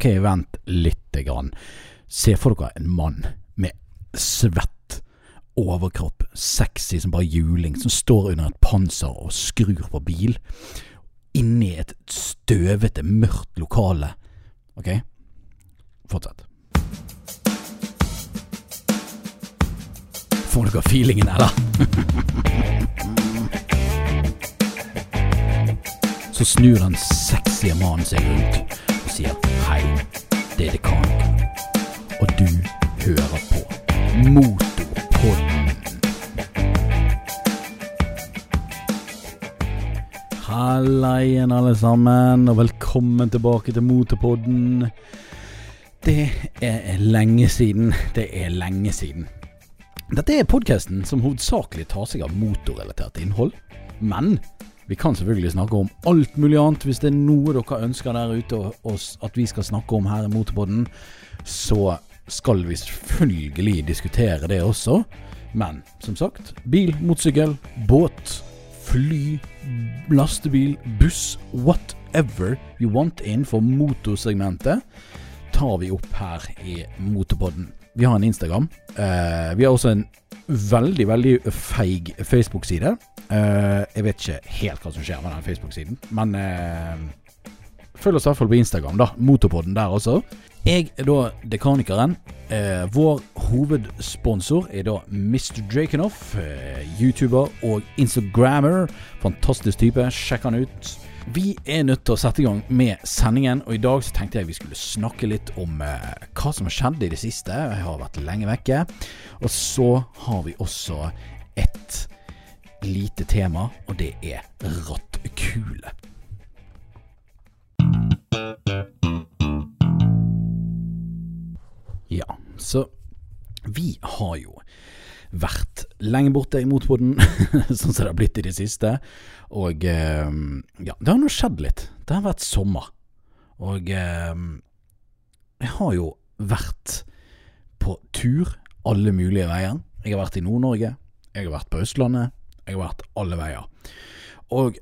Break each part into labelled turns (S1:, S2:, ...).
S1: Ok, vent lite grann. Se for dere en mann med svett overkropp, sexy som bare juling, som står under et panser og skrur på bil, inni et støvete, mørkt lokale. Ok, fortsett. Får dere feelingen eller? Så snur den sexy mannen seg rundt og sier hei, det er dekanen. Og du hører på Motorpodden. Halla igjen, alle sammen, og velkommen tilbake til Motorpodden. Det er lenge siden. Det er lenge siden. Dette er podkasten som hovedsakelig tar seg av motorrelatert innhold. Men vi kan selvfølgelig snakke om alt mulig annet. Hvis det er noe dere ønsker der ute at vi skal snakke om her i Motorpodden, så skal vi selvfølgelig diskutere det også. Men som sagt, bil, motorsykkel, båt, fly, lastebil, buss, whatever you want innenfor motorsegmentet, tar vi opp her i Motorpodden. Vi har en Instagram. Uh, vi har også en veldig, veldig feig Facebook-side. Uh, jeg vet ikke helt hva som skjer med den Facebook-siden, men uh, følg oss i hvert fall på Instagram, da. Motorpodden der også. Jeg er da dekanikeren. Uh, vår hovedsponsor er da Mr. Drakenoff, eh, YouTuber og Instagrammer. Fantastisk type. Sjekk han ut. Vi er nødt til å sette i gang med sendingen, og i dag så tenkte jeg vi skulle snakke litt om eh, hva som har skjedd i det siste. Jeg har vært lenge vekke. Og så har vi også et lite tema, og det er rattkule. Ja, så vi har jo vært lenge borte i Motpoden, sånn som det har blitt i det siste. Og eh, ja, det har nå skjedd litt. Det har vært sommer. Og eh, jeg har jo vært på tur alle mulige veier. Jeg har vært i Nord-Norge, jeg har vært på Østlandet, jeg har vært alle veier. Og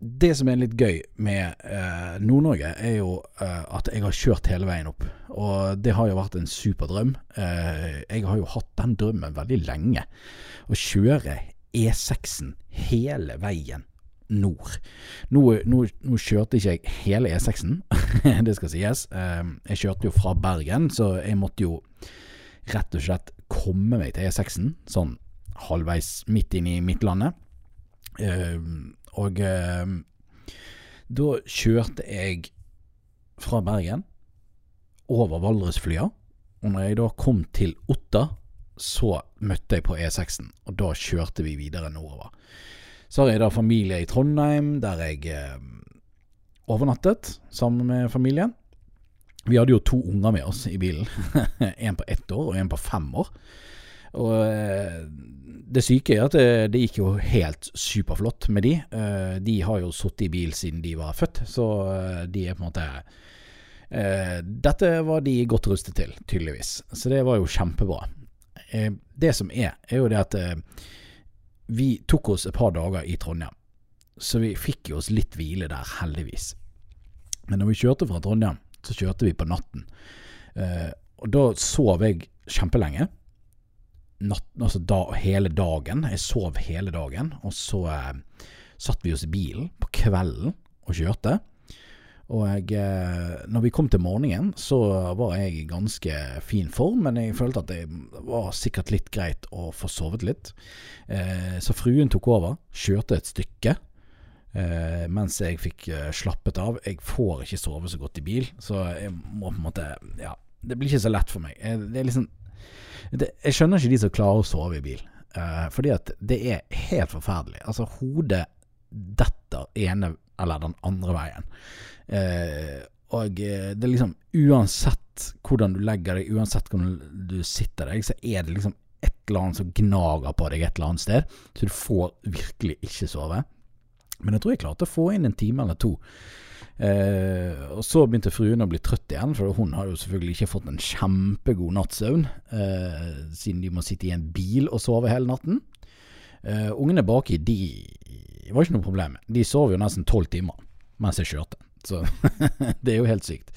S1: det som er litt gøy med eh, Nord-Norge, er jo eh, at jeg har kjørt hele veien opp. Og det har jo vært en super drøm. Eh, jeg har jo hatt den drømmen veldig lenge. Å kjøre E6-en hele veien nord. Nå, nå, nå kjørte ikke jeg hele E6-en, det skal sies. Eh, jeg kjørte jo fra Bergen, så jeg måtte jo rett og slett komme meg til E6-en, sånn halvveis midt inn i Midtlandet. Og eh, da kjørte jeg fra Bergen over Valdresflya. Og når jeg da kom til Otta, så møtte jeg på E6-en, og da kjørte vi videre nordover. Så har jeg da familie i Trondheim, der jeg eh, overnattet sammen med familien. Vi hadde jo to unger med oss i bilen. en på ett år og en på fem år. Og eh, det syke er at det, det, gikk jo helt superflott med de. Eh, de har jo sittet i bil siden de var født, så eh, de er på en måte Dette var de godt rustet til, tydeligvis. Så det var jo kjempebra. Det som er, er jo det at vi tok oss et par dager i Trondheim. Så vi fikk jo oss litt hvile der, heldigvis. Men når vi kjørte fra Trondheim, så kjørte vi på natten. Og da sov jeg kjempelenge natt, altså da, hele dagen. Jeg sov hele dagen. Og så eh, satt vi oss i bilen på kvelden og kjørte. Og jeg, eh, når vi kom til morgenen, så var jeg i ganske fin form, men jeg følte at det var sikkert litt greit å få sovet litt. Eh, så fruen tok over, kjørte et stykke. Eh, mens jeg fikk eh, slappet av. Jeg får ikke sove så godt i bil, så jeg må på en måte Ja, det blir ikke så lett for meg. Eh, det er liksom det, Jeg skjønner ikke de som klarer å sove i bil. Uh, fordi at det er helt forferdelig. Altså, hodet detter ene eller den andre veien. Uh, og eh, det er liksom Uansett hvordan du legger deg, uansett hvordan du sitter deg, så er det liksom et eller annet som gnager på deg et eller annet sted. Så du får virkelig ikke sove. Men jeg tror jeg klarte å få inn en time eller to Eh, og så begynte fruen å bli trøtt igjen, for hun har jo selvfølgelig ikke fått en kjempegod nattsøvn, eh, siden de må sitte i en bil og sove hele natten. Eh, ungene baki, de var ikke noe problem. De sov jo nesten tolv timer mens jeg kjørte, så det er jo helt sykt.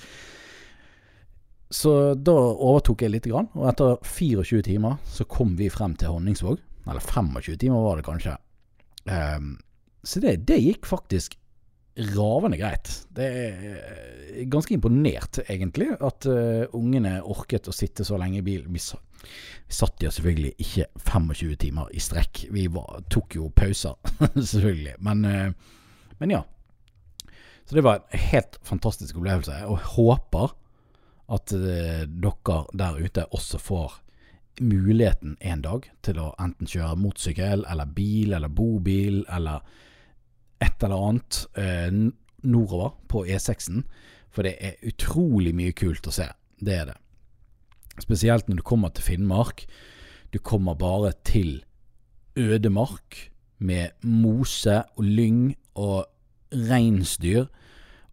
S1: så da overtok jeg litt, grann, og etter 24 timer så kom vi frem til Honningsvåg. Eller 25 timer var det kanskje. Um, så det, det, gikk faktisk ravende greit. Det er ganske imponert, egentlig, at uh, ungene orket å sitte så lenge i bilen. Vi, vi satt jo selvfølgelig ikke 25 timer i strekk. Vi var, tok jo pauser, selvfølgelig. Men, uh, men ja. Så det var en helt fantastisk opplevelse. Og jeg håper at uh, dere der ute også får muligheten en dag til å enten kjøre motorsykkel eller bil eller bobil eller et eller annet eh, nordover på E6-en. For det er utrolig mye kult å se. Det er det. Spesielt når du kommer til Finnmark. Du kommer bare til ødemark med mose og lyng og reinsdyr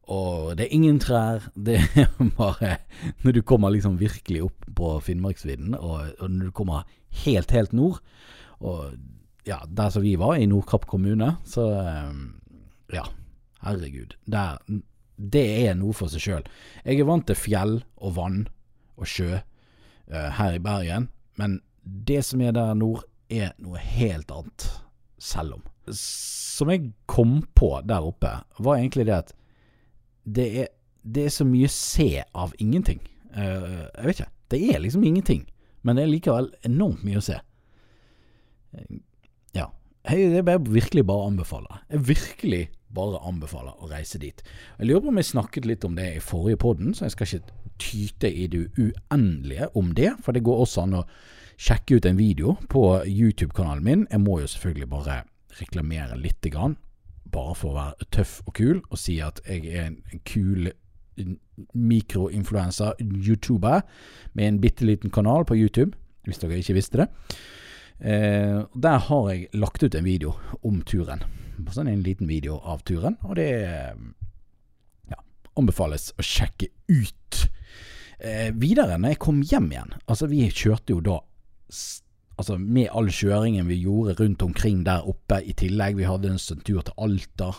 S1: og det er ingen trær. Det er bare Når du kommer liksom virkelig opp på Finnmarksvidden, og, og, når du kommer helt, helt nord, og ja, der som vi var, i Nordkapp kommune, så ehm, Ja, herregud. Der, det er noe for seg sjøl. Jeg er vant til fjell og vann og sjø uh, her i Bergen, men det som er der nord, er noe helt annet, selv om. Som jeg kom på der oppe, var egentlig det at det er, det er så mye se av ingenting. Uh, jeg vet ikke. Det er liksom ingenting, men det er likevel enormt mye å se. Jeg, virkelig bare anbefaler. anbefale. Jeg virkelig bare anbefaler å reise dit. Jeg lurer på om jeg snakket litt om det i forrige podden, så jeg skal ikke tyte i det uendelige om det. For det går også an å sjekke ut en video på YouTube-kanalen min. Jeg må jo selvfølgelig bare reklamere grann bare for å være tøff og kul og si at jeg er en kul mikroinfluenser, YouTuber, med en bitte liten kanal på YouTube, hvis dere ikke visste det. Eh, der har jeg lagt ut en video om turen. Sånn en liten video av turen, og det ja, anbefales å sjekke ut. Eh, videre, når jeg kom hjem igjen Altså, vi kjørte jo da altså med all kjøringen vi gjorde rundt omkring der oppe, i tillegg vi hadde en tur til Alta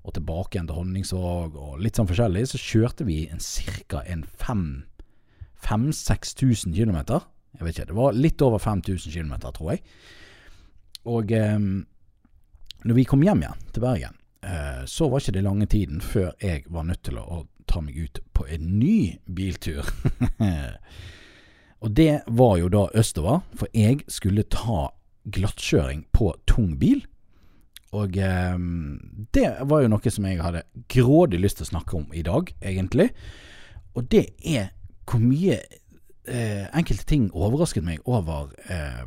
S1: og tilbake igjen til Honningsvåg og litt sånn forskjellig, så kjørte vi ca. en 5000-6000 km. Jeg vet ikke, det var litt over 5000 km, tror jeg. Og eh, når vi kom hjem igjen til Bergen, eh, så var ikke det lange tiden før jeg var nødt til å, å ta meg ut på en ny biltur. Og det var jo da østover, for jeg skulle ta glattkjøring på tung bil. Og eh, det var jo noe som jeg hadde grådig lyst til å snakke om i dag, egentlig. Og det er hvor mye eh, enkelte ting overrasket meg over eh,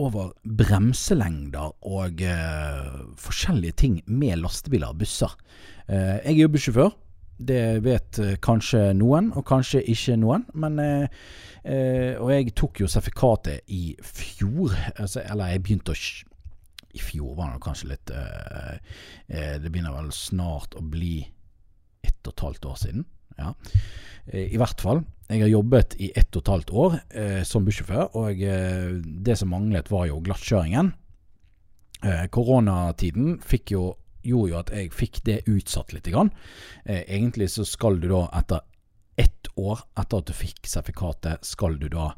S1: over bremselengder og eh, forskjellige ting med lastebiler og busser. Eh, jeg er jo bussjåfør. Det vet eh, kanskje noen, og kanskje ikke noen. Men eh, Og jeg tok jo sertifikatet i fjor. Altså, eller jeg begynte å I fjor var det kanskje litt eh, Det begynner vel snart å bli ett og et halvt år siden. Ja. I hvert fall. Jeg har jobbet i ett og et halvt år som bussjåfør, og det som manglet, var jo glattkjøringen. koronatiden fikk jo gjorde jo at jeg fikk det utsatt litt. Grann. Eh, egentlig så skal du da etter ett år etter at du fikk sertifikatet, skal du da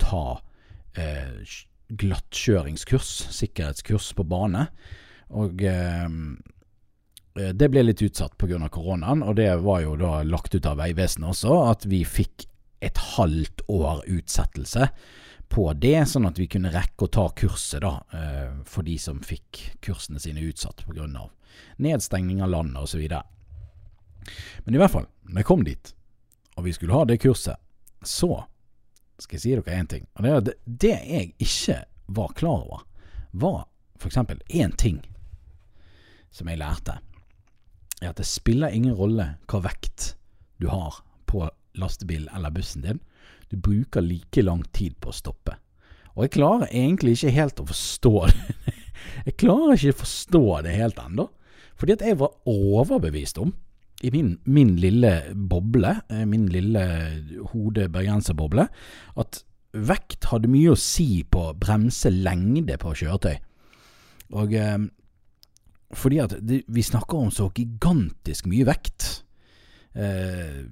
S1: ta eh, glattkjøringskurs, sikkerhetskurs på bane. Og eh, eh det ble litt utsatt pga. koronaen, og det var jo da lagt ut av Vegvesenet også, at vi fikk et halvt år utsettelse på det, sånn at vi kunne rekke å ta kurset da, eh, for de som fikk kursene sine utsatt pga nedstengning av landet osv. Men i hvert fall, når jeg kom dit, og vi skulle ha det kurset, så skal jeg si dere én ting. Og det er at det jeg ikke var klar over, var f.eks. én ting som jeg lærte. Er at det spiller ingen rolle hva vekt du har på lastebilen eller bussen din. Du bruker like lang tid på å stoppe. Og jeg klarer egentlig ikke helt å forstå det. Jeg klarer ikke å forstå det helt ennå. Fordi at jeg var overbevist om, i min, min lille boble, eh, min lille hode-bergenserboble, at vekt hadde mye å si på bremselengde på kjøretøy. Og eh, fordi at det, vi snakker om så gigantisk mye vekt. Eh,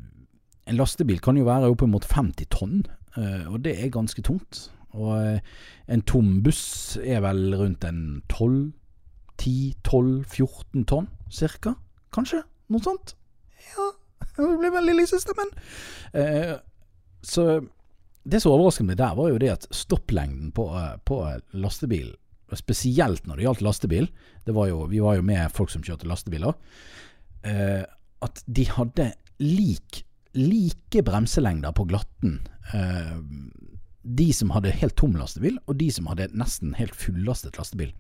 S1: en lastebil kan jo være oppimot 50 tonn, eh, og det er ganske tungt. Og eh, en tom buss er vel rundt en 12 10-12-14 tonn, cirka. Kanskje? Noe sånt? Ja, det blir veldig lysestemmen i. Eh, så det som overrasket meg der, var jo det at stopplengden på, på lastebil, spesielt når det gjaldt lastebil, det var jo, vi var jo med folk som kjørte lastebiler, at de hadde lik, like bremselengder på glatten. Eh, de som hadde helt tom lastebil, og de som hadde nesten helt fullastet lastebil.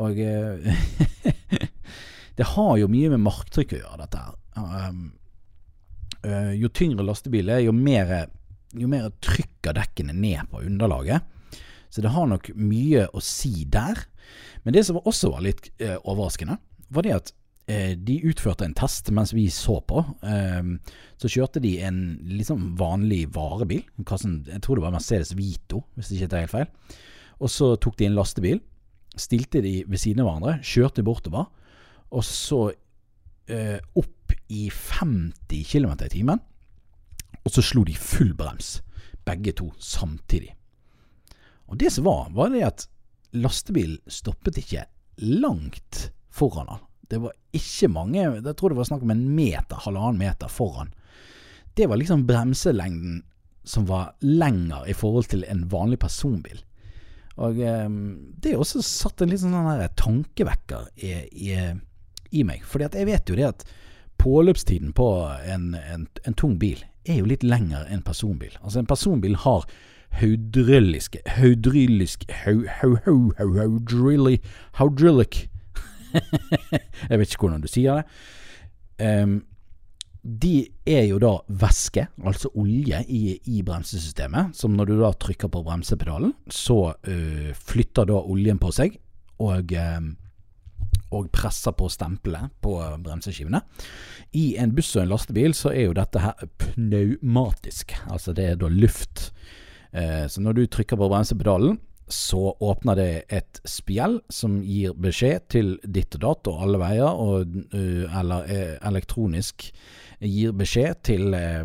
S1: Og eh, det har jo mye med marktrykk å gjøre, dette her. Um, uh, jo tyngre lastebil er, jo mer, jo mer trykker dekkene ned på underlaget. Så det har nok mye å si der. Men det som også var litt uh, overraskende, var det at de utførte en test mens vi så på. Um, så kjørte de en liksom vanlig varebil. Jeg tror det var Mercedes Vito, hvis det ikke er helt feil. Og så tok de en lastebil stilte de ved siden av hverandre, kjørte bortover, og så eh, opp i 50 km i timen. Og så slo de full brems, begge to samtidig. Og det som var, var det at lastebilen stoppet ikke langt foran han. Det var ikke mange Jeg tror det var snakk om en meter, halvannen meter foran. Det var liksom bremselengden som var lenger i forhold til en vanlig personbil. Og um, det er også satt en litt sånn tankevekker i, i, i, meg. Fordi at jeg vet jo det at påløpstiden på en, en, en tung bil er jo litt lengre enn personbil. Altså en personbil har haudrylliske Haudryllisk Haudrillic Jeg vet ikke hvordan du sier det. Um, de er jo da væske, altså olje, i, i, bremsesystemet. Som når du da trykker på bremsepedalen, så uh, flytter da oljen på seg og, uh, og presser på stempelet på bremseskivene. I en buss og en lastebil så er jo dette her pneumatisk, altså det er da luft. Uh, så når du trykker på bremsepedalen, så åpner det et spjeld som gir beskjed til ditt og datt og alle veier, og, eller elektronisk gir beskjed til eh,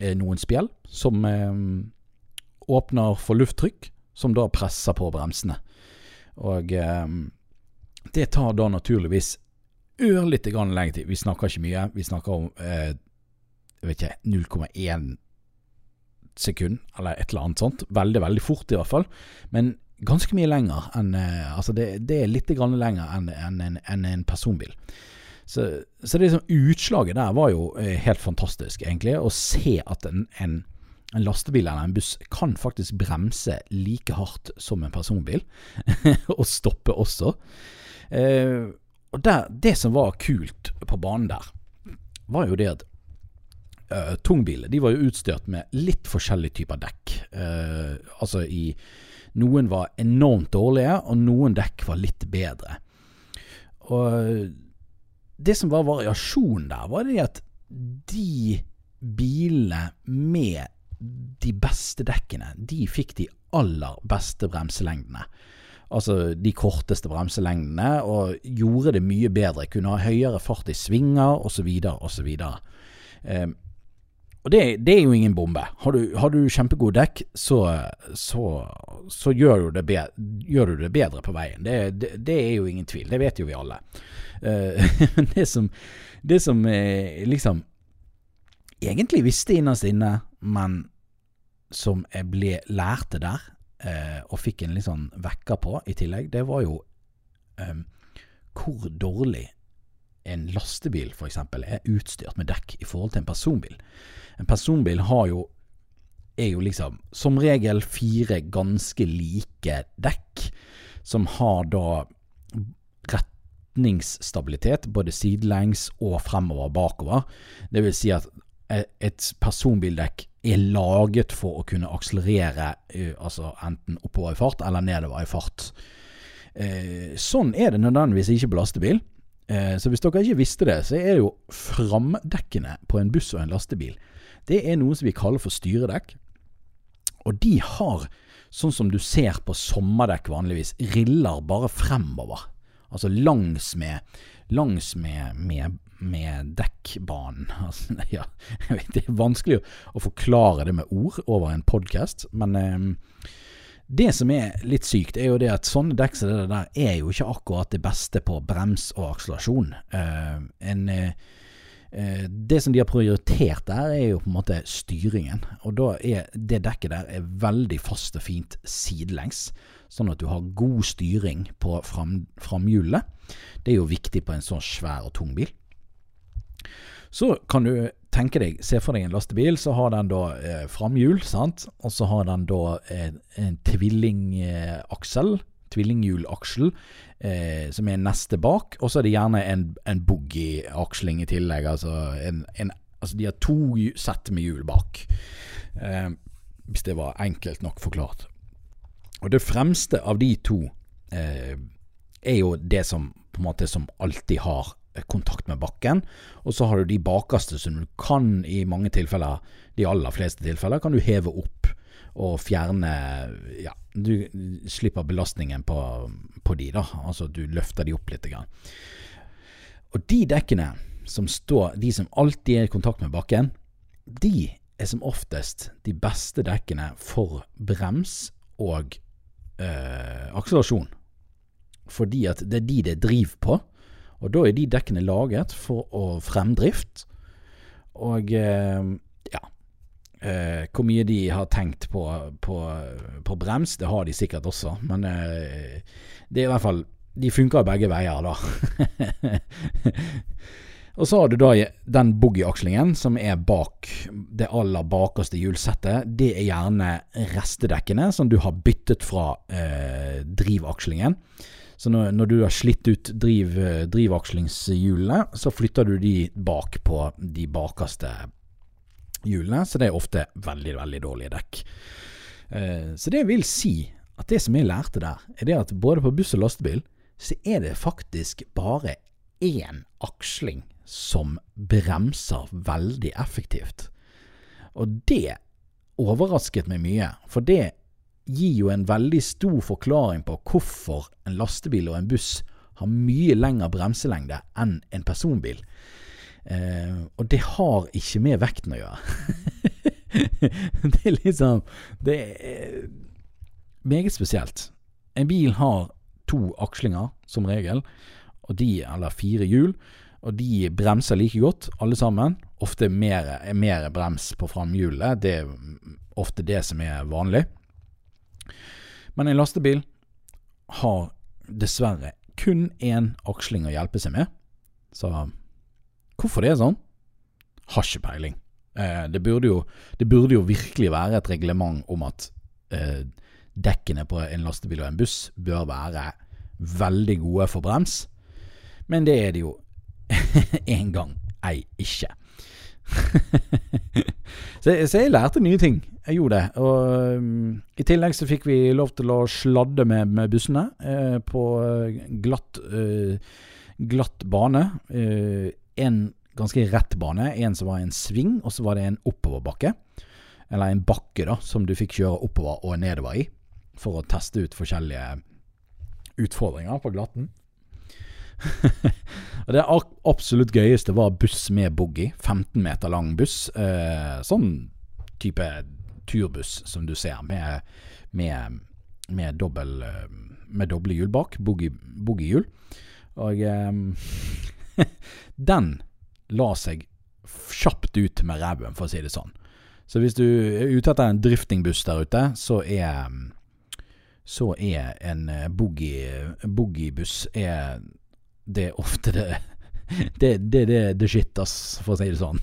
S1: eh, noen spjeld som eh, åpner for lufttrykk, som da presser på bremsene. Og eh, det tar da naturligvis ørlite grann lengre tid. Vi snakker ikke mye. Vi snakker om eh, jeg vet ikke 0,1 sekund, eller et eller annet sånt. Veldig, veldig fort i hvert fall. Men ganske mye lenger enn eh, Altså, det, det er litt grann lenger enn en, en, en, en personbil. Så, så det liksom, utslaget der var jo eh, helt fantastisk, egentlig. Å se at en, en, en lastebil eller en buss kan faktisk bremse like hardt som en personbil. og stoppe også. Eh, og der, det som var kult på banen der, var jo det at uh, tungbiler de var jo utstyrt med litt forskjellige typer dekk. Uh, altså i Noen var enormt dårlige, og noen dekk var litt bedre. Og det som var variasjonen der, var det at de bilene med de beste dekkene, de fikk de aller beste bremselengdene. Altså de korteste bremselengdene, og gjorde det mye bedre. Kunne ha høyere fart i svinger, osv., osv. Eh, og det, det, er jo ingen bombe. Har du, har du kjempegode dekk, så, så, så gjør, du bedre, gjør, du det bedre, på veien. Det, det, det, er jo ingen tvil. Det vet jo vi alle. Uh, det som, det som uh, liksom egentlig visste innerst inne, men som jeg ble lærte der, uh, og fikk en litt sånn vekker på i tillegg, det var jo um, hvor dårlig en lastebil f.eks. er utstyrt med dekk i forhold til en personbil. En personbil har jo er jo liksom som regel fire ganske like dekk, som har da retningsstabilitet både sidelengs og fremover og bakover. Det vil si at et personbildekk er laget for å kunne akselerere altså enten oppover i fart eller nedover i fart. Eh, sånn er det nødvendigvis ikke på lastebil. Eh, så hvis dere ikke visste det, så er jo framdekkene på en buss og en lastebil Det er noe som vi kaller for styredekk. Og de har, sånn som du ser på sommerdekk vanligvis, riller bare fremover. Altså langs med, langs med, med, med dekkbanen. Altså, ja, det er vanskelig å forklare det med ord over en podkast, men eh, det som er litt sykt, er jo det at sånne dekk som det der er jo ikke akkurat det beste på brems og akselerasjon. Uh, en, uh, det som de har prioritert der, er jo på en måte styringen. Og da er det dekket der er veldig fast og fint sidelengs, sånn at du har god styring på fram. Det er jo viktig på en sånn svær og tung bil. Så kan du tenke deg, se for deg en lastebil, så har den da eh, framhjul, sant, og så har den da eh, en tvillingaksel, tvillinghjulaksel, eh, som er neste bak, og så er det gjerne en, en boogie-aksling i tillegg, altså, en, en, altså de har to sett med hjul bak. Eh, hvis det var enkelt nok forklart. Og det fremste av de to eh, er jo det som på en måte som alltid har kontakt med bakken. Og så har du de bakerste som du kan i mange tilfeller, de aller fleste tilfeller, kan du heve opp og fjerne Ja, du slipper belastningen på, på de, da. Altså du løfter de opp litt. Grann. Og de dekkene som står, de som alltid er i kontakt med bakken, de er som oftest de beste dekkene for brems og øh, akselerasjon. Fordi at det er de det driver på. Og da er de dekkene laget for å fremdrift. Og eh, ja eh, Hvor mye de har tenkt på, på, på, brems, det har de sikkert også. Men eh, det er i hvert fall De funker begge veier, da. Og så har du da den boogie-akslingen som er bak det aller bakerste hjulsettet. Det er gjerne restedekkene som du har byttet fra eh, drivakslingen. Så når, når, du har slitt ut driv, drivakslingshjulene, så flytter du de bak på de bakerste hjulene, så det er ofte veldig, veldig dårlige dekk. Eh, så det vil si at det som jeg lærte der, er det at både på buss og lastebil, så er det faktisk bare én aksling som bremser veldig effektivt. Og det overrasket meg mye, for det gir jo en veldig stor forklaring på hvorfor en lastebil og en buss har mye lengre bremselengde enn en personbil. Eh, og det har ikke med vekten å gjøre. det er liksom Det er meget spesielt. En bil har to akslinger, som regel, og de, eller fire hjul, og de bremser like godt, alle sammen. Ofte mer, mer brems på framhjulet. Det er ofte det som er vanlig. Men en lastebil har dessverre kun én aksling å hjelpe seg med. Så hvorfor det er sånn? Har ikke peiling. Eh, det, burde jo, det, burde jo, virkelig være et reglement om at eh, dekkene på en lastebil og en buss bør være veldig gode for brems, men det er det jo en gang ei ikke. så, så, jeg lærte nye ting. Jeg gjorde det. Og um, I tillegg så fikk vi lov til å sladde med, med bussene eh, på eh, glatt, uh, glatt bane. Uh, en ganske rett bane. En som var en sving, og så var det en oppoverbakke. Eller en bakke da, som du fikk kjøre oppover og nedover i. For å teste ut forskjellige utfordringer på glatten. og Det absolutt gøyeste var buss med boogie. 15 meter lang buss. Eh, sånn type turbuss som du ser, med, med, med, dobbel, eh, med doble hjul bak. Boogiehjul. Og eh, den la seg kjapt ut med ræven, for å si det sånn. Så hvis du er ute etter en driftingbuss der ute, så er så er en boogie, boogiebuss er det er ofte det Det det, det, det shit, ass, for å si det sånn.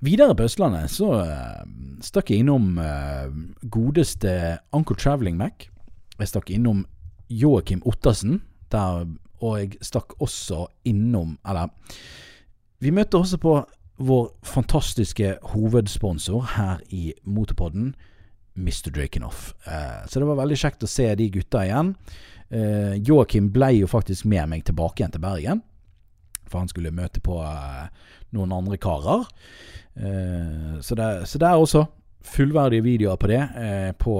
S1: Videre på Østlandet så uh, stakk jeg innom uh, godeste Uncle Traveling Mac. Jeg stakk innom Joakim Ottersen, der, og jeg stakk også innom Eller, vi møtte også på vår fantastiske hovedsponsor her i Motorpodden, Mr. Drakenoff. Uh, så det var veldig kjekt å se de gutta igjen. Uh, Joakim ble jo faktisk med meg tilbake igjen til Bergen. For han skulle møte på eh, noen andre karer. Eh, så, det, er også fullverdige videoer på det på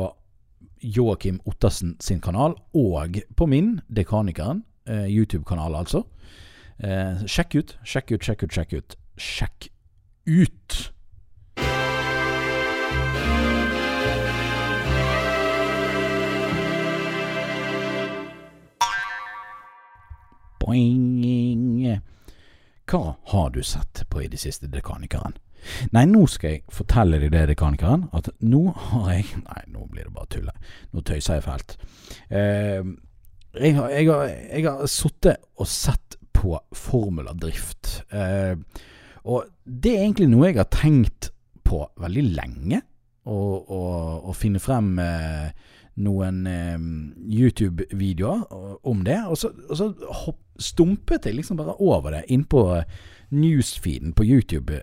S1: Joakim Ottersen sin kanal, og på min, Dekanikeren. eh, YouTube-kanal, altså. Eh, sjekk ut, sjekk ut, sjekk ut, sjekk ut. Sjekk ut! Boing. Hva har du sett på i det siste, Dekanikeren? Nei, nå skal jeg fortelle deg det, Dekanikeren, at nå har jeg Nei, nå blir det bare tull. Nå tøyser jeg fælt. Eh, jeg har, jeg har, har sittet og sett på formuladrift. Eh, og det er egentlig noe jeg har tenkt på veldig lenge. Å finne frem eh, noen eh, YouTube-videoer om det. Og så, og så hopp, stumpet jeg liksom bare over det inn på newsfeeden på YouTube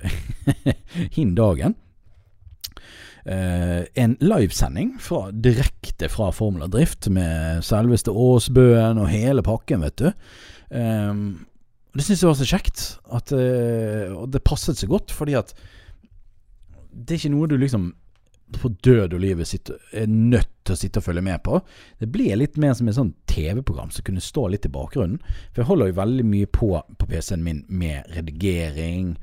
S1: hin dagen. Uh, en livesending fra, direkte fra Formula Drift med selveste Åsbøen og hele pakken, vet du. Um, det syns jeg var så kjekt. At, uh, og det passet så godt, fordi at det er ikke noe du liksom på død og livet sitter, er nødt til å sitte og følge med på. Det blir litt mer som et sånn TV-program som kunne stå litt i bakgrunnen. For jeg holder jo veldig mye på på PC-en min med redigering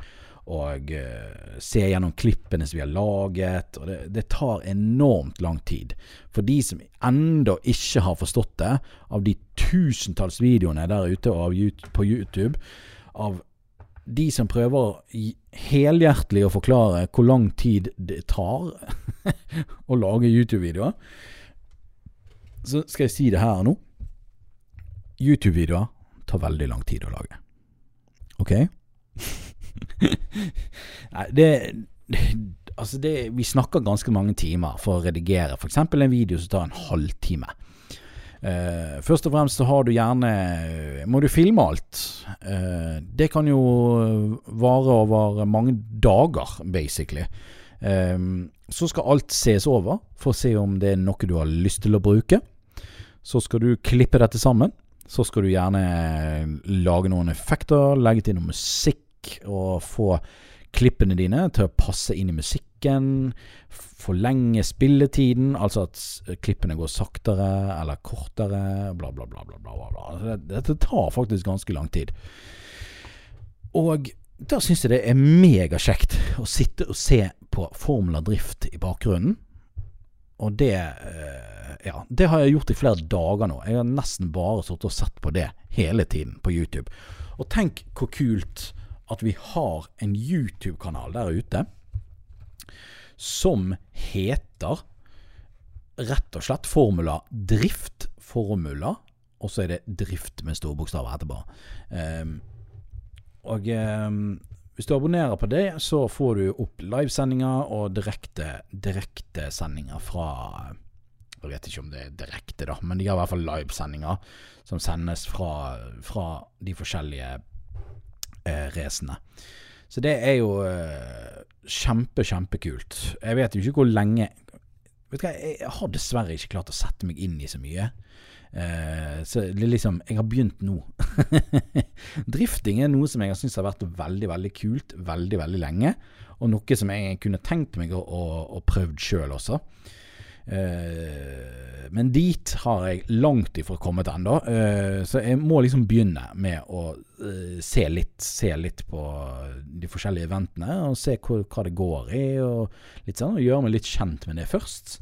S1: og uh, se gjennom klippene som vi har laget. Og det, det, tar enormt lang tid. For de som ennå ikke har forstått det, av de tusentalls videoene der ute på YouTube av de som prøver helhjertelig å forklare hvor lang tid det tar å lage YouTube-videoer, så skal jeg si det her nå. YouTube-videoer tar veldig lang tid å lage. OK? Nei, det, det Altså, det, vi snakker ganske mange timer for å redigere f.eks. en video som tar en halvtime. Uh, først og fremst så har du gjerne Må du filme alt. Uh, det kan jo vare over mange dager, basically. Um, så skal alt ses over for å se om det er noe du har lyst til å bruke. Så skal du klippe dette sammen. Så skal du gjerne lage noen effekter, legge til noe musikk og få klippene dine til å passe inn i musikken. Forlenge spilletiden, altså at klippene går saktere eller kortere, bla, bla, bla. bla, bla, bla. Dette tar faktisk ganske lang tid. Og da syns jeg det er megakjekt å sitte og se på Formula Drift i bakgrunnen. Og det eh, Ja, det har jeg gjort i flere dager nå. Jeg har nesten bare sittet og sett på det hele tiden på YouTube. Og tenk hvor kult at vi har en YouTube-kanal der ute som heter rett og slett Formula Drift Formula, og så er det Drift med store bokstaver etterpå. Um, og um, hvis du abonnerer på det, så får du opp livesendinger og direkte direktesendinger fra Jeg vet ikke om det er direkte, da, men de har i hvert fall livesendinger som sendes fra, fra de forskjellige eh, racene. Så det er jo eh, kjempe, kjempekult. Jeg vet jo ikke hvor lenge Vet du hva, Jeg har dessverre ikke klart å sette meg inn i så mye. Eh, så det er liksom Jeg har begynt nå. Drifting er noe som jeg har syntes har vært veldig, veldig kult veldig, veldig lenge. Og noe som jeg kunne tenkt meg å, å, å prøvd sjøl også. Uh, men dit har jeg langt ifra kommet ennå, uh, så jeg må liksom begynne med å uh, se, litt, se litt på de forskjellige eventene, og se hva, hva det går i, og litt sånn, og gjøre meg litt kjent med det først.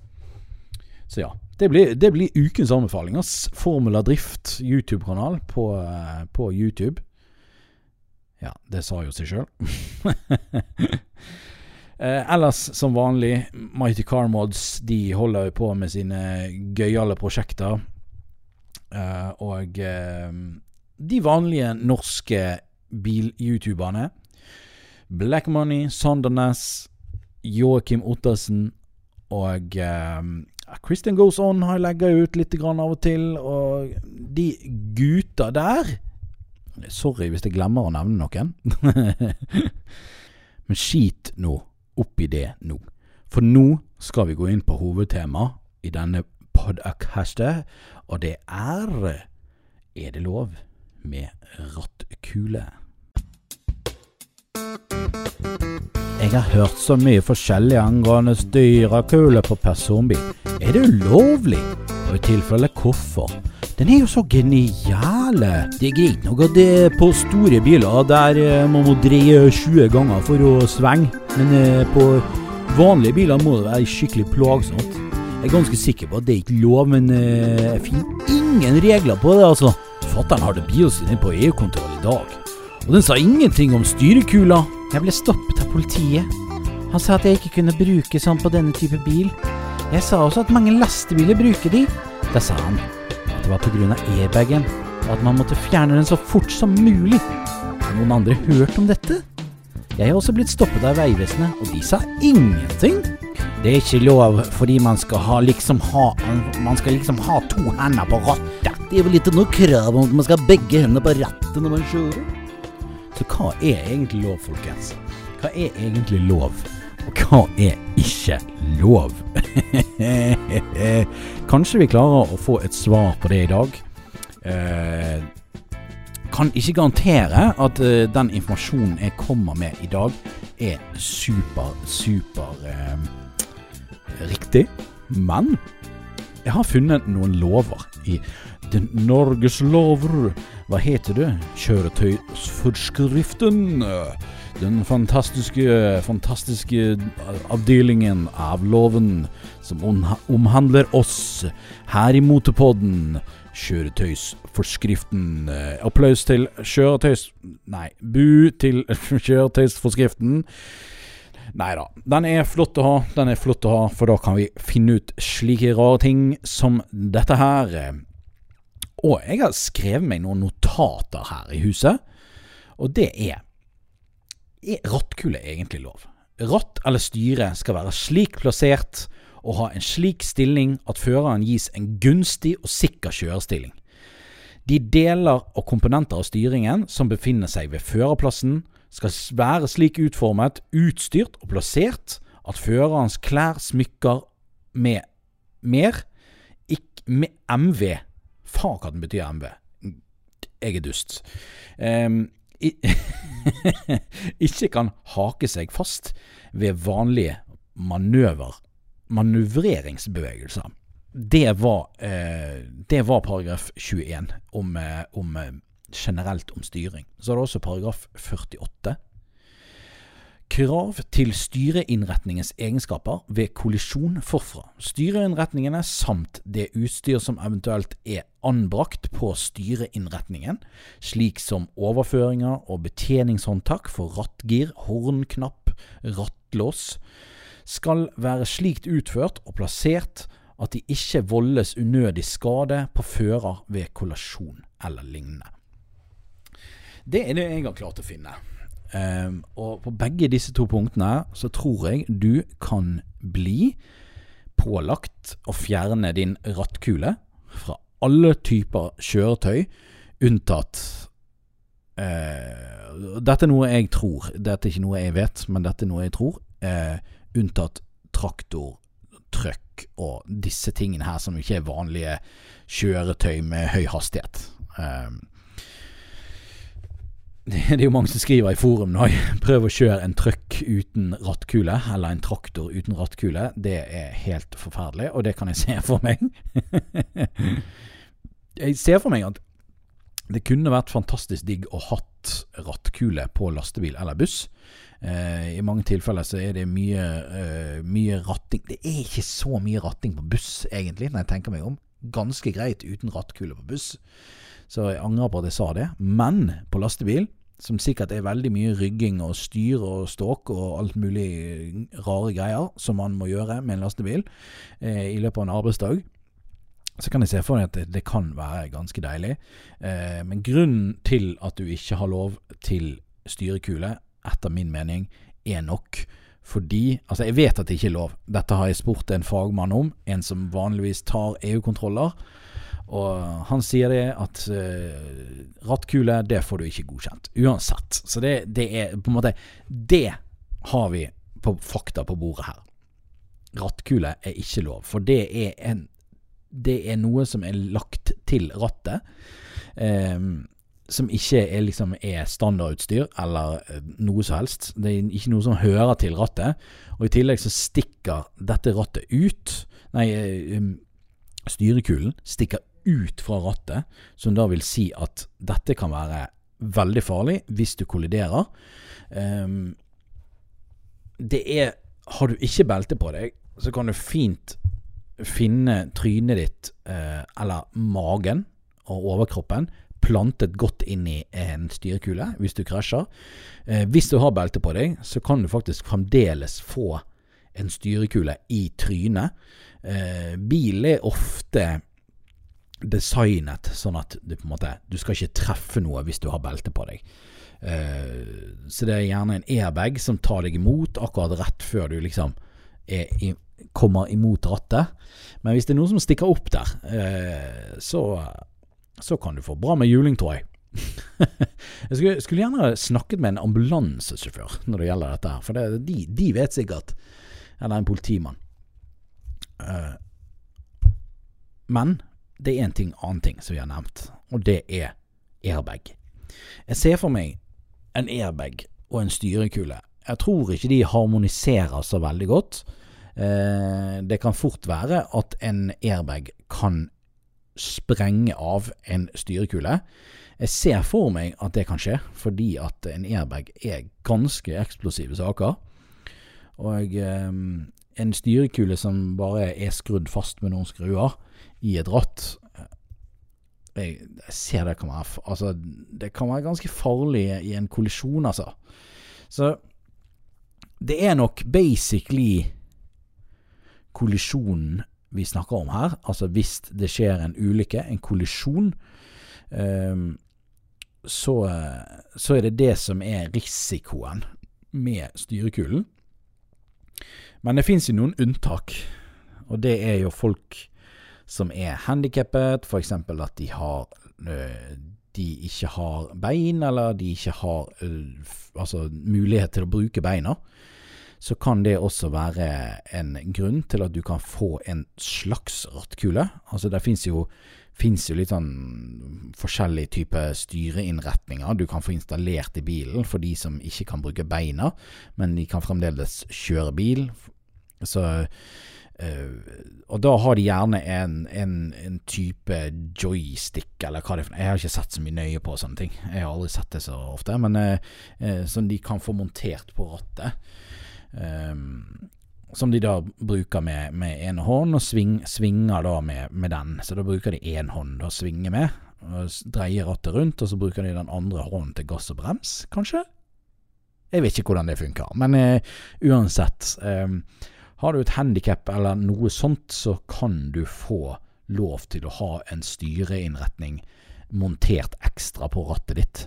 S1: Så ja, det blir, det blir ukens anbefaling. Formula Drift YouTube-kanal på, på YouTube. Ja, det sa jo seg sjøl. Eh, ellers, som vanlig, Mighty Car Mods de holder jo på med sine gøyale prosjekter. Eh, og eh, de vanlige norske bil-youtuberne Black Money, Sondernes, Joakim Ottersen og eh, Christian Goes On har legga ut litt av og til. Og de gutta der Sorry hvis jeg glemmer å nevne noen. Men skit nå opp i det nå. For nå skal vi gå inn på hovedtema i denne podkastet, og det er Er det lov med rattkule? Jeg har hørt så mye forskjellig angående styrekule på personbil. Er det ulovlig? Og i tilfelle hvorfor? Den er jo så genial. Det er greit nok at det er på store biler der eh, man må dreie 20 ganger for å svinge, men eh, på vanlige biler må det være skikkelig plagsomt. Jeg er ganske sikker på at det er ikke lov, men eh, jeg finner ingen regler på det, altså. Fatter'n det bilen sin på EU-kontroll i dag, og den sa ingenting om styrekula. Jeg ble stoppet av politiet. Han sa at jeg ikke kunne bruke sånn på denne type bil. Jeg sa også at mange lastebiler bruker de. Da sa han at det var pga. airbagen, og at man måtte fjerne den så fort som mulig. Har noen andre hørt om dette? Jeg har også blitt stoppet av Vegvesenet, og de sa ingenting. Det er ikke lov fordi man skal ha liksom ha Man skal liksom ha to hender på rattet. Det er vel ikke noe krav om at man skal ha begge hendene på rattet når man kjører. Så hva er egentlig lov, folkens? Hva er egentlig lov? Og hva er ikke lov? Kanskje vi klarer å få et svar på det i dag. Eh, kan ikke garantere at eh, den informasjonen jeg kommer med i dag, er super, super eh, riktig. Men jeg har funnet noen lover i den Norges lover. Hva heter det? Kjøretøysforskriften. Den fantastiske, fantastiske avdelingen av loven som omhandler oss her i Motorpodden. Kjøretøysforskriften. Applaus til kjøretøys... Nei, bu til kjøretøysforskriften. Nei da. Den er flott å ha, den er flott å ha, for da kan vi finne ut slike rare ting som dette her. Og jeg har skrevet meg noen notater her i huset, og det er Er rattkule egentlig lov? Ratt eller styre skal være slik plassert og ha en slik stilling at føreren gis en gunstig og sikker kjørestilling. De deler og komponenter av styringen som befinner seg ved førerplassen, skal være slik utformet, utstyrt og plassert at førerens klær, smykker med mer, ikke med MV Faen hva den betyr, MV. Jeg er dust. Um, ikke kan hake seg fast ved vanlige manøver, manøvreringsbevegelser. Det var, eh, det var paragraf 21 om, eh, om, eh, generelt om styring. Så er det også paragraf 48 Krav til styreinnretningens egenskaper ved kollisjon forfra. Styreinnretningene samt det utstyr som eventuelt er anbrakt på styreinnretningen, slik som overføringer og betjeningshåndtak for rattgir, hornknapp, rattlås, skal være slikt utført og plassert at de ikke voldes unødig skade på fører ved kollasjon eller lignende. Det er det jeg har klart å finne. Um, og på begge disse to punktene så tror jeg du kan bli pålagt å fjerne din rattkule fra alle typer kjøretøy, unntatt uh, Dette er noe jeg tror. Dette er ikke noe jeg vet, men dette er noe jeg tror. Uh, unntatt traktor, trøkk og disse tingene her som ikke er vanlige kjøretøy med høy hastighet. Um, det er jo mange som skriver i forum nå prøv å kjøre en trøkk uten rattkule, eller en traktor uten rattkule. Det er helt forferdelig, og det kan jeg se for meg. jeg ser for meg at det kunne vært fantastisk digg å hatt rattkule på lastebil eller buss. Eh, I mange tilfeller så er det mye, uh, mye ratting Det er ikke så mye ratting på buss, egentlig, når jeg tenker meg om. Ganske greit uten rattkule på buss. Så jeg angrer på at jeg sa det. Men på lastebil, som sikkert er veldig mye rygging og styr og ståk og alt mulig rare greier som man må gjøre med en lastebil eh, i løpet av en arbeidsdag, så kan jeg se for meg at det, det kan være ganske deilig. Eh, men grunnen til at du ikke har lov til styrekule, etter min mening, er nok fordi Altså, jeg vet at det ikke er lov. Dette har jeg spurt en fagmann om, en som vanligvis tar EU-kontroller. Og han sier det at uh, rattkule, det får du ikke godkjent. Uansett. Så det, det, er på en måte Det har vi på fakta på bordet her. Rattkule er ikke lov, for det er en Det er noe som er lagt til rattet. Um, som ikke er, liksom, er standardutstyr eller uh, noe som helst. Det er ikke noe som hører til rattet. Og i tillegg så stikker dette rattet ut Nei, um, styrekulen stikker ut fra rattet, som da vil si at dette kan være veldig farlig hvis du kolliderer. Um, det er Har du ikke belte på deg, så kan du fint finne trynet ditt, eh, eller magen og overkroppen, plantet godt inn i en styrekule hvis du krasjer. Eh, hvis du har belte på deg, så kan du faktisk fremdeles få en styrekule i trynet. Eh, bilen er ofte designet sånn at du på en måte Du skal ikke treffe noe hvis du har belte på deg. Uh, så det er gjerne en airbag som tar deg imot akkurat rett før du liksom i, kommer imot rattet. Men hvis det er noe som stikker opp der, uh, så, så kan du få bra med juling, tror jeg. jeg skulle, skulle, gjerne snakket med en ambulansesjåfør når det gjelder dette her, for det, de, de, vet sikkert Eller en politimann. Uh, men det er en ting, annen ting som vi har nevnt, og det er airbag. Jeg ser for meg en airbag og en styrekule. Jeg tror ikke de harmoniserer så veldig godt. Eh, det kan fort være at en airbag kan sprenge av en styrekule. Jeg ser for meg at det kan skje, fordi at en airbag er ganske eksplosive saker. Og eh, en styrekule som bare er skrudd fast med noen skruer i et ratt jeg, jeg ser det kan være Altså, det kan være ganske farlig i en kollisjon, altså. Så det er nok basically kollisjonen vi snakker om her. Altså hvis det skjer en ulykke, en kollisjon, um, så, så, er det det som er risikoen med styrekulen. Men det fins jo noen unntak, og det er jo folk som er handikappet, f.eks. at de har de ikke har bein, eller de ikke har altså, mulighet til å bruke beina, så kan det også være en grunn til at du kan få en slags rattkule. Altså det fins jo, finnes jo litt sånn forskjellige typer styreinnretninger du kan få installert i bilen for de som ikke kan bruke beina, men de kan fremdeles kjøre bil. Så Uh, og da har de gjerne en, en, en, type joystick, eller hva det er for noe. Jeg har ikke sett så mye nøye på sånne ting. Jeg har aldri sett det så ofte. Men uh, uh, som de kan få montert på rattet. Som de da bruker med, med en hånd, og sving, svinger da med, med, den. Så da bruker de én hånd å svinge med. Og dreier rattet rundt, og så bruker de den andre hånden til gass og brems, kanskje? Jeg vet ikke hvordan det funker, men uansett. Eh, har du et handikap eller noe sånt, så kan du få lov til å ha en styreinnretning montert ekstra på rattet ditt.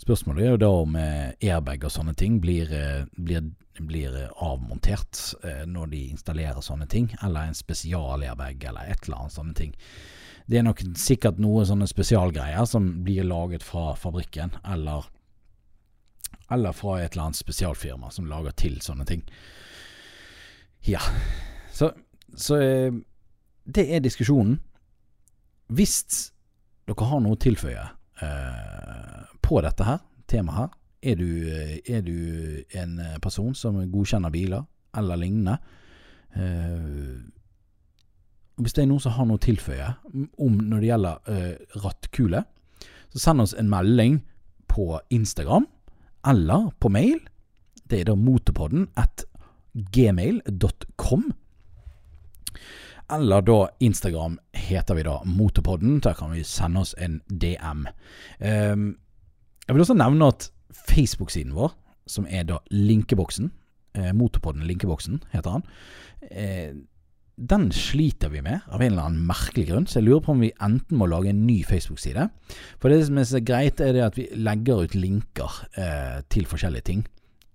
S1: Spørsmålet er jo da om eh, airbag og sånne ting blir, eh, blir, blir avmontert eh, når de installerer sånne ting, eller en spesial-airbag eller et eller annet sånne ting. Det er nok sikkert noe sånne spesialgreier som blir laget fra fabrikken, eller, eller fra et eller annet spesialfirma som lager til sånne ting. Ja. Så, så det er diskusjonen. Hvis dere har noe å tilføye eh, på dette her, temaet her, er du, er du, en person som godkjenner biler eller lignende? Eh, hvis det er noen som har noe å tilføye om når det gjelder eh, rattkule, så send oss en melding på Instagram eller på mail. Det er da motorpodden at gmail.com. Eller da Instagram heter vi da Motorpodden. Der kan vi sende oss en DM. Ehm, jeg vil også nevne at Facebook-siden vår, som er da Linkeboksen, eh, Motorpodden Linkeboksen heter han, eh, den sliter vi med av en eller annen merkelig grunn, så jeg lurer på om vi enten må lage en ny Facebook-side. For det som er så greit, er det at vi legger ut linker eh, til forskjellige ting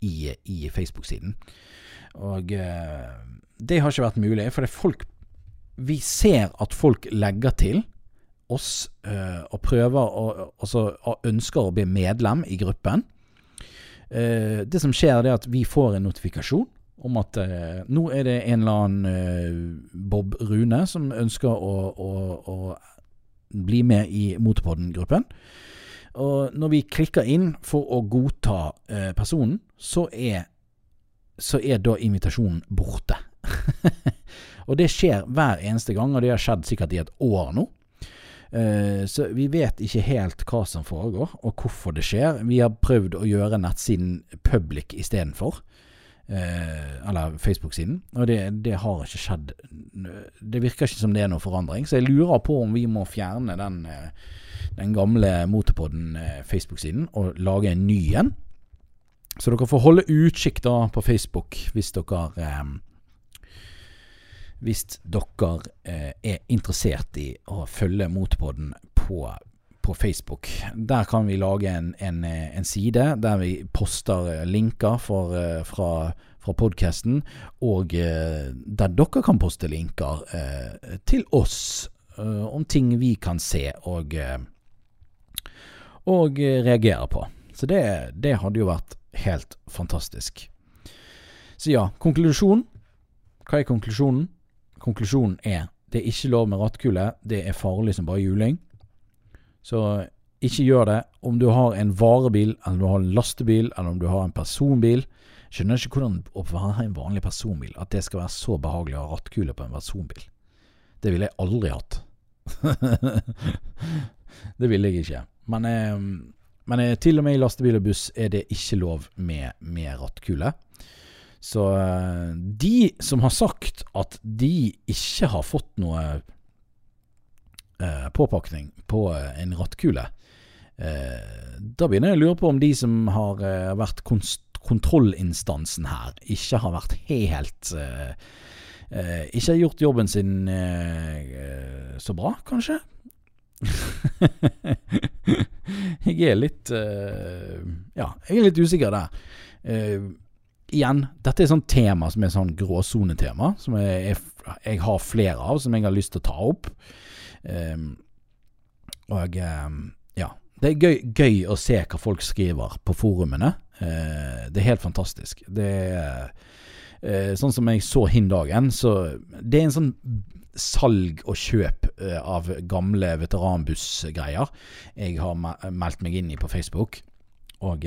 S1: i, i Facebook-siden. Og eh, det har ikke vært mulig, for folk Vi ser at folk legger til oss eh, og prøver å Altså ønsker å bli medlem i gruppen. Eh, det som skjer, er at vi får en notifikasjon om at eh, nå er det en eller annen Bob Rune som ønsker å, å, å bli med i Motorpodden-gruppen. Og når vi klikker inn for å godta personen, så er så er da invitasjonen borte. Og det skjer hver eneste gang, og det har skjedd sikkert i et år nå. Eh, så vi vet ikke helt hva som foregår, og hvorfor det skjer. Vi har prøvd å gjøre nettsiden public istedenfor. Eh, eller Facebook-siden. Og det, det, har ikke skjedd. Det virker ikke som det er noe forandring. Så jeg lurer på om vi må fjerne den, eh, den gamle Motorpodden Facebook-siden og lage en ny en. Så dere får holde utkikk da på Facebook hvis dere hvis dere eh, er interessert i å følge Motorpodden på, på Facebook. Der kan vi lage en, en, eh, en side der vi poster eh, linker for, eh, fra, fra podkasten, og eh, der dere kan poste linker eh, til oss om ting vi kan se og, og reagere på. Så det, det hadde jo vært helt fantastisk. Så ja, konklusjon. Hva er konklusjonen? Konklusjonen er det er ikke lov med rattkule. Det er farlig som bare juling. Så ikke gjør det. Om du har en varebil, eller om du har en lastebil, eller om du har en personbil. Skjønner ikke hvordan å være en vanlig personbil, at det skal være så behagelig å ha rattkule på en personbil. Det ville jeg aldri hatt. det ville jeg ikke. Men, eh, men eh, til og med i lastebil og buss er det ikke lov med, med rattkule. Så eh, de som har sagt at de ikke har fått noe eh, påpakning på eh, en rattkule, eh, da begynner jeg å lure på om de som har eh, vært kontrollinstansen her, ikke har vært helt eh, Ikke har gjort jobben sin så bra, kanskje? jeg er litt Ja, jeg er litt usikker der. Igjen, dette er sånn tema som er sånn gråsonetema, som jeg, jeg, har flere av, som jeg har lyst til å ta opp. Um, og um, ja. Det er gøy, gøy, å se hva folk skriver på forumene. Uh, det er helt fantastisk. Det er uh, sånn som jeg så hin dagen, så det er en sånn salg og kjøp uh, av gamle veteranbussgreier jeg har meldt meg inn i på Facebook. Og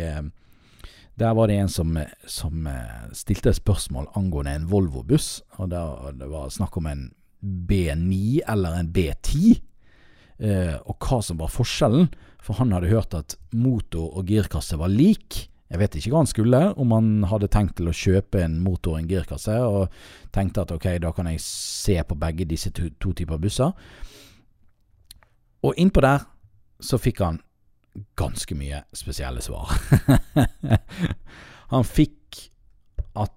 S1: der var det en som, som eh, stilte et spørsmål angående en Volvo-buss. og Det var snakk om en B9 eller en B10, eh, og hva som var forskjellen. For han hadde hørt at motor og girkasse var lik. Jeg vet ikke hva han skulle, om han hadde tenkt til å kjøpe en motor og en girkasse, og tenkte at ok, da kan jeg se på begge disse to, to typer busser. Og innpå der så fikk han ganske mye spesielle svar. han fikk at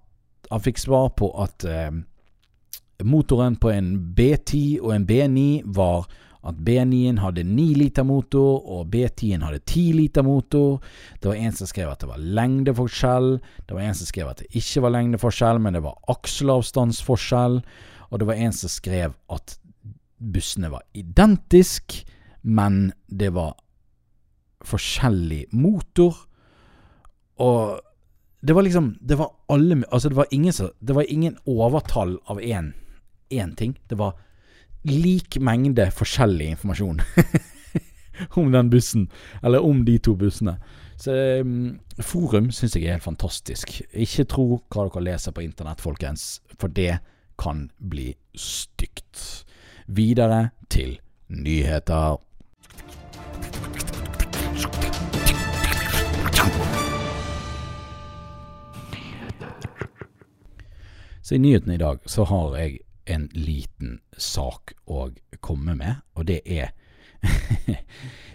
S1: Han fikk svar på at eh, motoren på en B10 og en B9 var at B9-en hadde 9 liter motor, og B10-en hadde 10 liter motor. Det var en som skrev at det var lengdeforskjell. Det var en som skrev at det ikke var lengdeforskjell, men det var akselavstandsforskjell. Og det var en som skrev at bussene var identiske, men det var forskjellig motor. Og det var liksom Det var alle Altså, det var ingen, det var ingen overtall av én ting. Det var lik mengde forskjellig informasjon om den bussen, eller om de to bussene. Så um, forum syns jeg er helt fantastisk. Ikke tro hva dere leser på internett, folkens, for det kan bli stygt. Videre til nyheter. Så i nyhetene i dag så har jeg en liten sak å komme med, og det er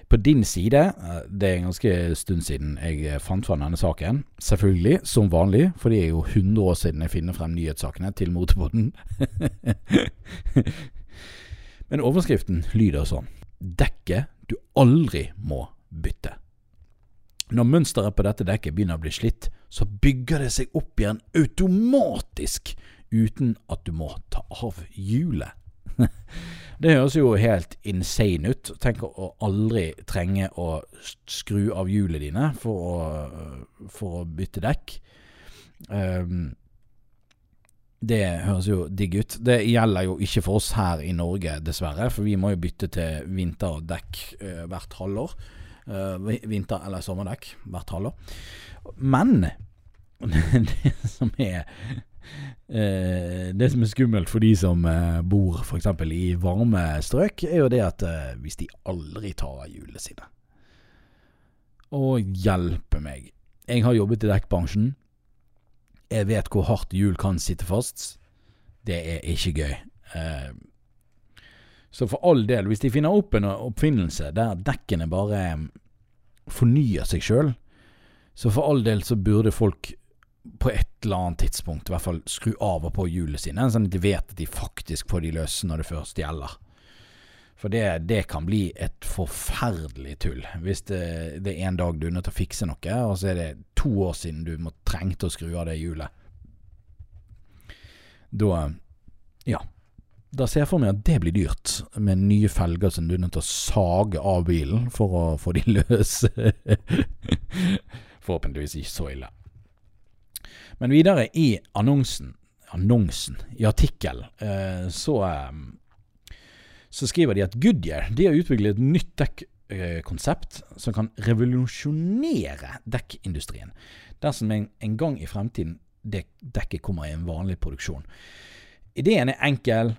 S1: På din side, eh, det er en ganske stund siden jeg fant fram denne saken. Selvfølgelig, som vanlig, for det er jo 100 år siden jeg finner frem nyhetssakene til motorbåten. Men overskriften lyder sånn Dekket du aldri må bytte. Når mønsteret på dette dekket begynner å bli slitt, så bygger det seg opp igjen automatisk uten at du må ta av hjulet. det høres jo helt insane ut. Tenk å aldri trenge å skru av hjulene dine for å, for å bytte dekk. Um, det høres jo digg ut. Det gjelder jo ikke for oss her i Norge, dessverre, for vi må jo bytte til vinterdekk uh, hvert halvår. Uh, vinter- eller sommerdekk hvert halvår. Men det som er eh, Det som er skummelt for de som eh, bor f.eks. i varme strøk, er jo det at eh, hvis de aldri tar av hjulene sine Å hjelpe meg. Jeg har jobbet i dekkbransjen. Jeg vet hvor hardt hjul kan sitte fast. Det er ikke gøy. Så for all del, hvis de finner opp en oppfinnelse der dekkene bare fornyer seg sjøl, så for all del så burde folk på et eller annet tidspunkt i hvert fall skru av og på hjulene sine, sånn at de vet at de faktisk får de løse når det først gjelder. For det, det, kan bli et forferdelig tull hvis det, det, er en dag du er nødt til å fikse noe, og så er det to år siden du må trengte å skru av det hjulet. Da Ja. Da ser jeg for meg at det blir dyrt, med nye felger som du er nødt til å sage av bilen for å få de løs. Forhåpentligvis ikke så ille. Men videre i annonsen, annonsen i artikkelen, eh, så, eh, så skriver de at Goodyear de har utviklet et nytt dekkkonsept som kan revolusjonere dekkindustrien. Dersom en, en gang i fremtiden det dekket kommer i en vanlig produksjon. Ideen er enkel.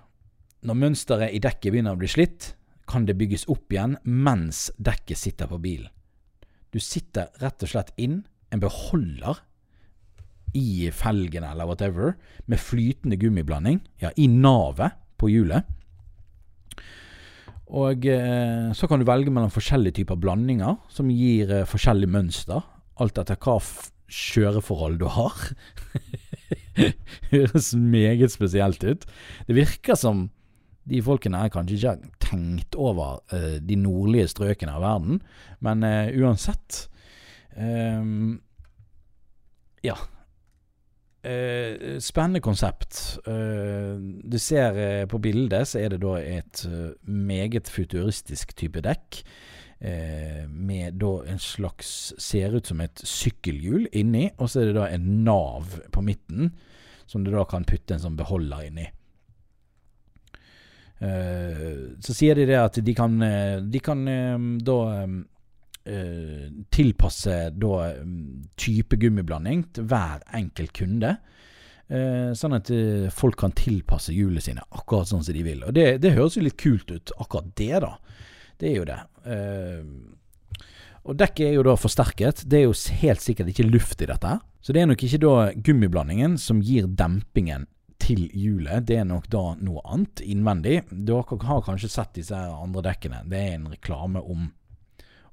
S1: Når mønsteret i dekket begynner å bli slitt, kan det bygges opp igjen mens dekket sitter på bilen. Du sitter rett og slett inn en beholder i felgene eller whatever, med flytende gummiblanding, ja, i navet på hjulet. Og eh, så kan du velge mellom forskjellige typer blandinger som gir eh, forskjellig mønster, alt etter hva kjøreforhold du har. det Høres meget spesielt ut. Det virker som de folkene her kanskje ikke tenkt over uh, de nordlige strøkene av verden, men uh, uansett um, Ja. Uh, spennende konsept. du ser på bildet, så er det da et meget futuristisk type dekk. med da en slags Ser ut som et sykkelhjul inni, og så er det da en nav på midten som du da kan putte en sånn beholder inni. Uh, så sier de det at de kan, eh, de kan uh, da tilpasse da type gummiblanding til hver enkelt kunde. sånn at folk kan tilpasse hjulene sine akkurat sånn som de vil. Og det, det, høres jo litt kult ut, akkurat det, da. Det er jo det. og dekket er jo da forsterket. Det er jo helt sikkert ikke luft i dette. så det er nok ikke da gummiblandingen som gir dempingen til hjulet. Det er nok da noe annet innvendig. Dere har kanskje sett disse andre dekkene. Det er en reklame om,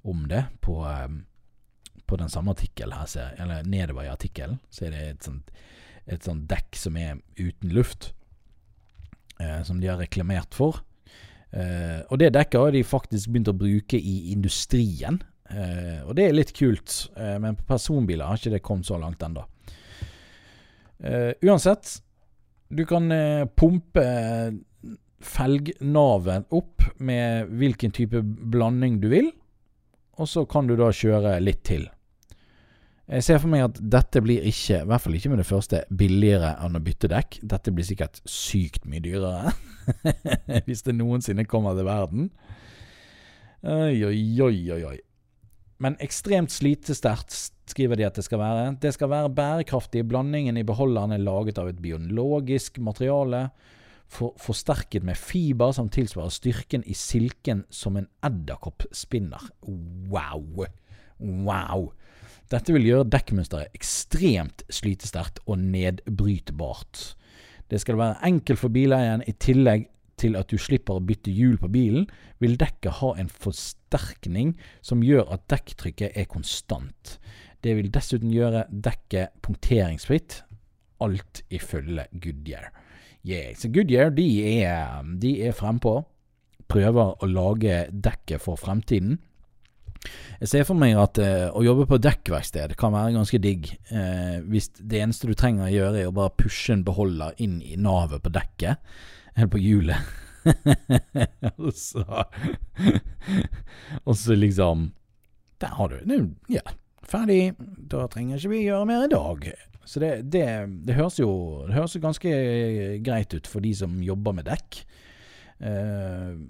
S1: om det på, um, på, den samme artikkelen her, jeg, eller nedover i artikkelen. Så er det et sånt, et sånt dekk som er uten luft, eh, som de har reklamert for. Eh, og det dekket har de faktisk begynt å bruke i industrien. eh, og det er litt kult, uh, men på personbiler har ikke det kommet så langt ennå. Uh, uansett, du kan pumpe felgnaven opp med hvilken type blanding du vil, og så kan du da kjøre litt til. Jeg ser for meg at dette blir ikke, i hvert fall ikke med det første, billigere enn å bytte dekk. Dette blir sikkert sykt mye dyrere, hvis det noensinne kommer til verden. Oi, oi, oi. oi. Men ekstremt slitesterkt skriver de at det skal være. Det skal være bærekraftig. Blandingen i beholderen er laget av et biologisk materiale. For, forsterket med fiber som tilsvarer styrken i silken som en edderkopp spinner. Wow! Wow! Dette vil gjøre dekkmønsteret ekstremt slitesterkt og nedbrytbart. Det skal være enkelt for bileieren, i tillegg til at du slipper å bytte hjul på bilen, vil dekket ha en forsterkning som gjør at dekktrykket er konstant. Det vil dessuten gjøre dekket punkteringsfritt, alt ifølge Goodyear. Yeah. Så Goodyear de er, de er frempå. Prøver å lage dekket for fremtiden. Jeg ser for meg at eh, å jobbe på dekkverksted kan være ganske digg. eh, hvis det eneste du trenger å gjøre, er å bare pushe en beholder inn i navet på dekket eller på hjulet. og så Og så liksom Der har du det. Ja, ferdig. Da trenger ikke vi gjøre mer i dag. Så det, det, det, høres jo det høres ganske greit ut for de som jobber med dekk. Uh,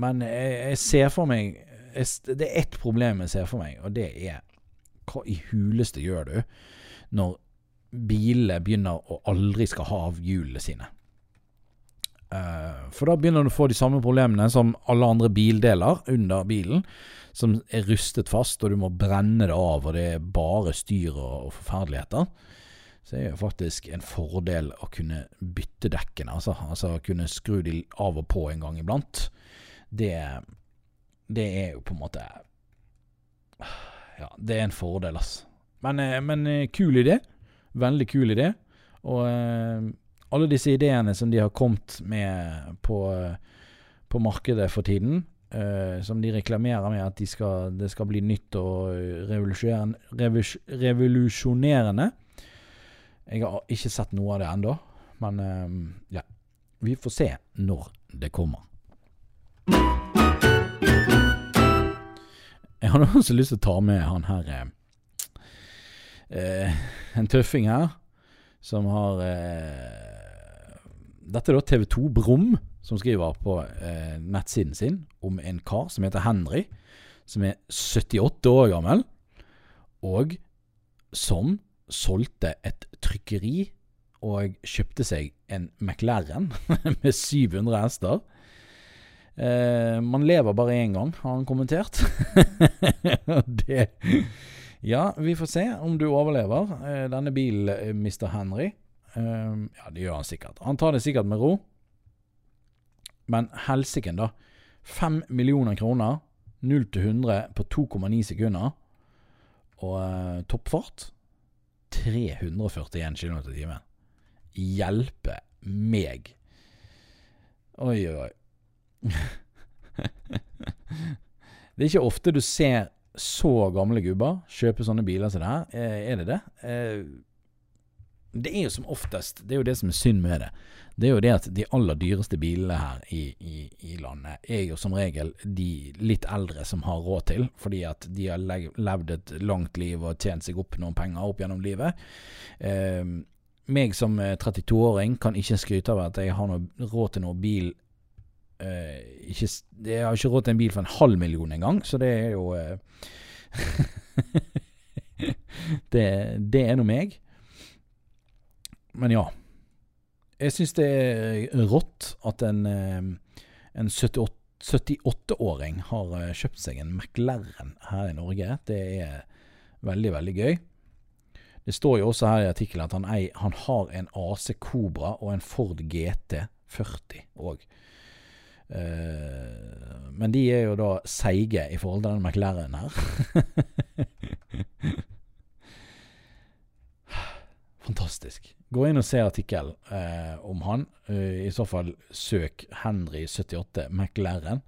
S1: men jeg, jeg, ser for meg jeg, Det er ett problem jeg ser for meg, og det er hva i huleste gjør du når bilene begynner å aldri skal ha av hjulene sine. Eh, for da begynner du å få de samme problemene som alle andre bildeler under bilen, som er rustet fast, og du må brenne det av, og det er bare styr og, forferdeligheter. Så det er jo faktisk en fordel å kunne bytte dekkene, altså, altså kunne skru de av og på en gang iblant. Det, det er jo på en måte Ja, det er en fordel, altså. Men, eh, men eh, kul idé. Veldig kul idé. Og alle disse ideene som de har kommet med på, på markedet for tiden, uh, som de reklamerer med at de skal, det skal bli nytt og revolusjonerende Jeg har ikke sett noe av det ennå, men uh, ja. Vi får se når det kommer. Jeg hadde også lyst til å ta med han her eh, En tøffing her som har eh, Dette er da TV2 Brum som skriver på eh, nettsiden sin om en kar som heter Henry, som er 78 år gammel, og som solgte et trykkeri og kjøpte seg en McLaren med 700 hester. Eh, man lever bare én gang, har han kommentert. det Ja, vi får se om du overlever eh, denne bilen, eh, Mr. Henry. Eh, ja, det gjør han sikkert. Han tar det sikkert med ro. Men helsiken, da. 5 millioner kroner. 0 til 100 på 2,9 sekunder. Og eh, toppfart 341 km i timen. Hjelpe meg. Oi, oi, oi. det er ikke ofte du ser så gamle gubber kjøpe sånne biler som det her. Eh, er det det? Eh, det er jo som oftest Det er jo det som er synd med det. Det er jo det at de aller dyreste bilene her i, i, i landet er jo som regel de litt eldre som har råd til, fordi at de har levd et langt liv og tjent seg opp noen penger opp gjennom livet. Eh, meg som 32-åring kan ikke skryte av at jeg har råd til noe bil eh, ikke, Jeg har ikke råd til en bil for en halv million engang, så det er jo eh, det, det, er nå meg. Men ja. Jeg syns det er rått at en, eh, en 78-åring har eh, kjøpt seg en McLaren her i Norge. Det er veldig, veldig gøy. Det står jo også her i artikkelen at han, ei, han har en AC Cobra og en Ford GT 40 òg. Men de er jo da seige i forhold til den McLaren her. Fantastisk. Gå inn og se artikkel eh, om han. Uh, I så fall søk Henry78 McLaren.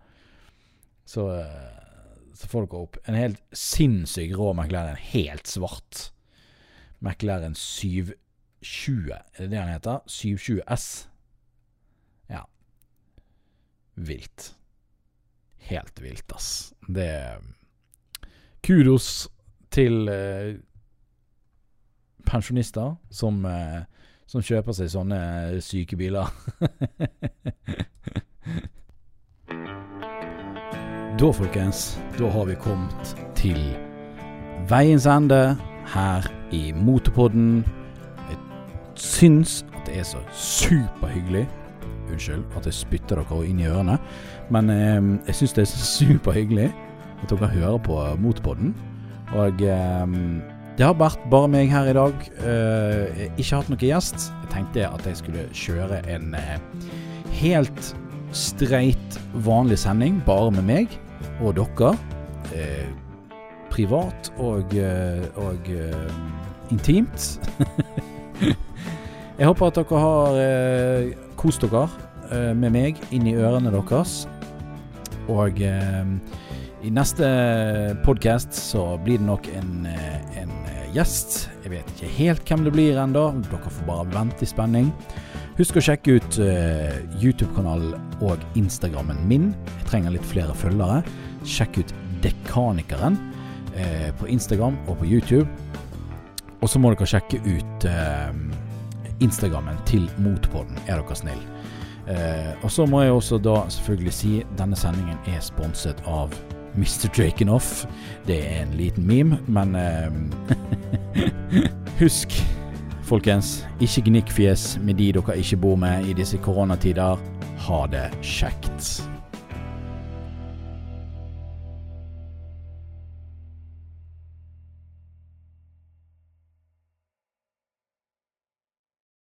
S1: Så, så får dere opp en helt sinnssyk rå McLaren. Helt svart. McLaren 720, er det det han heter? 720 S Ja. vilt. Helt vilt, ass. Det er Kudos til eh, pensjonister som, eh, som kjøper seg sånne syke biler. da, folkens, da har vi kommet til veiens ende her i Motorpodden. Jeg syns at det er så superhyggelig Unnskyld at jeg spytter dere inn i ørene. Men eh, jeg syns det er superhyggelig at dere hører på Motorpodden. Og eh, det har vært bare meg her i dag. Uh, ikke hatt noen gjest. Jeg tenkte at jeg skulle kjøre en uh, helt streit, vanlig sending bare med meg og dere. Uh, privat og, og intimt. Jeg håper at dere har kost dere med meg inn i ørene deres. Og i neste podkast så blir det nok en, en gjest. Jeg vet ikke helt hvem det blir ennå. Dere får bare vente i spenning. Husk å sjekke ut YouTube-kanalen og Instagrammen min. Jeg trenger litt flere følgere. Sjekk ut Dekanikeren på Instagram og på YouTube. Og så må dere sjekke ut Instagrammen til Motpodden, er dere snill. Og så må jeg også da selvfølgelig si denne sendingen er sponset av Mr. Drakenoff. Det er en liten meme, men eh, Husk, folkens, ikke gnikk fjes med de dere ikke bor med i disse koronatider. Ha det kjekt.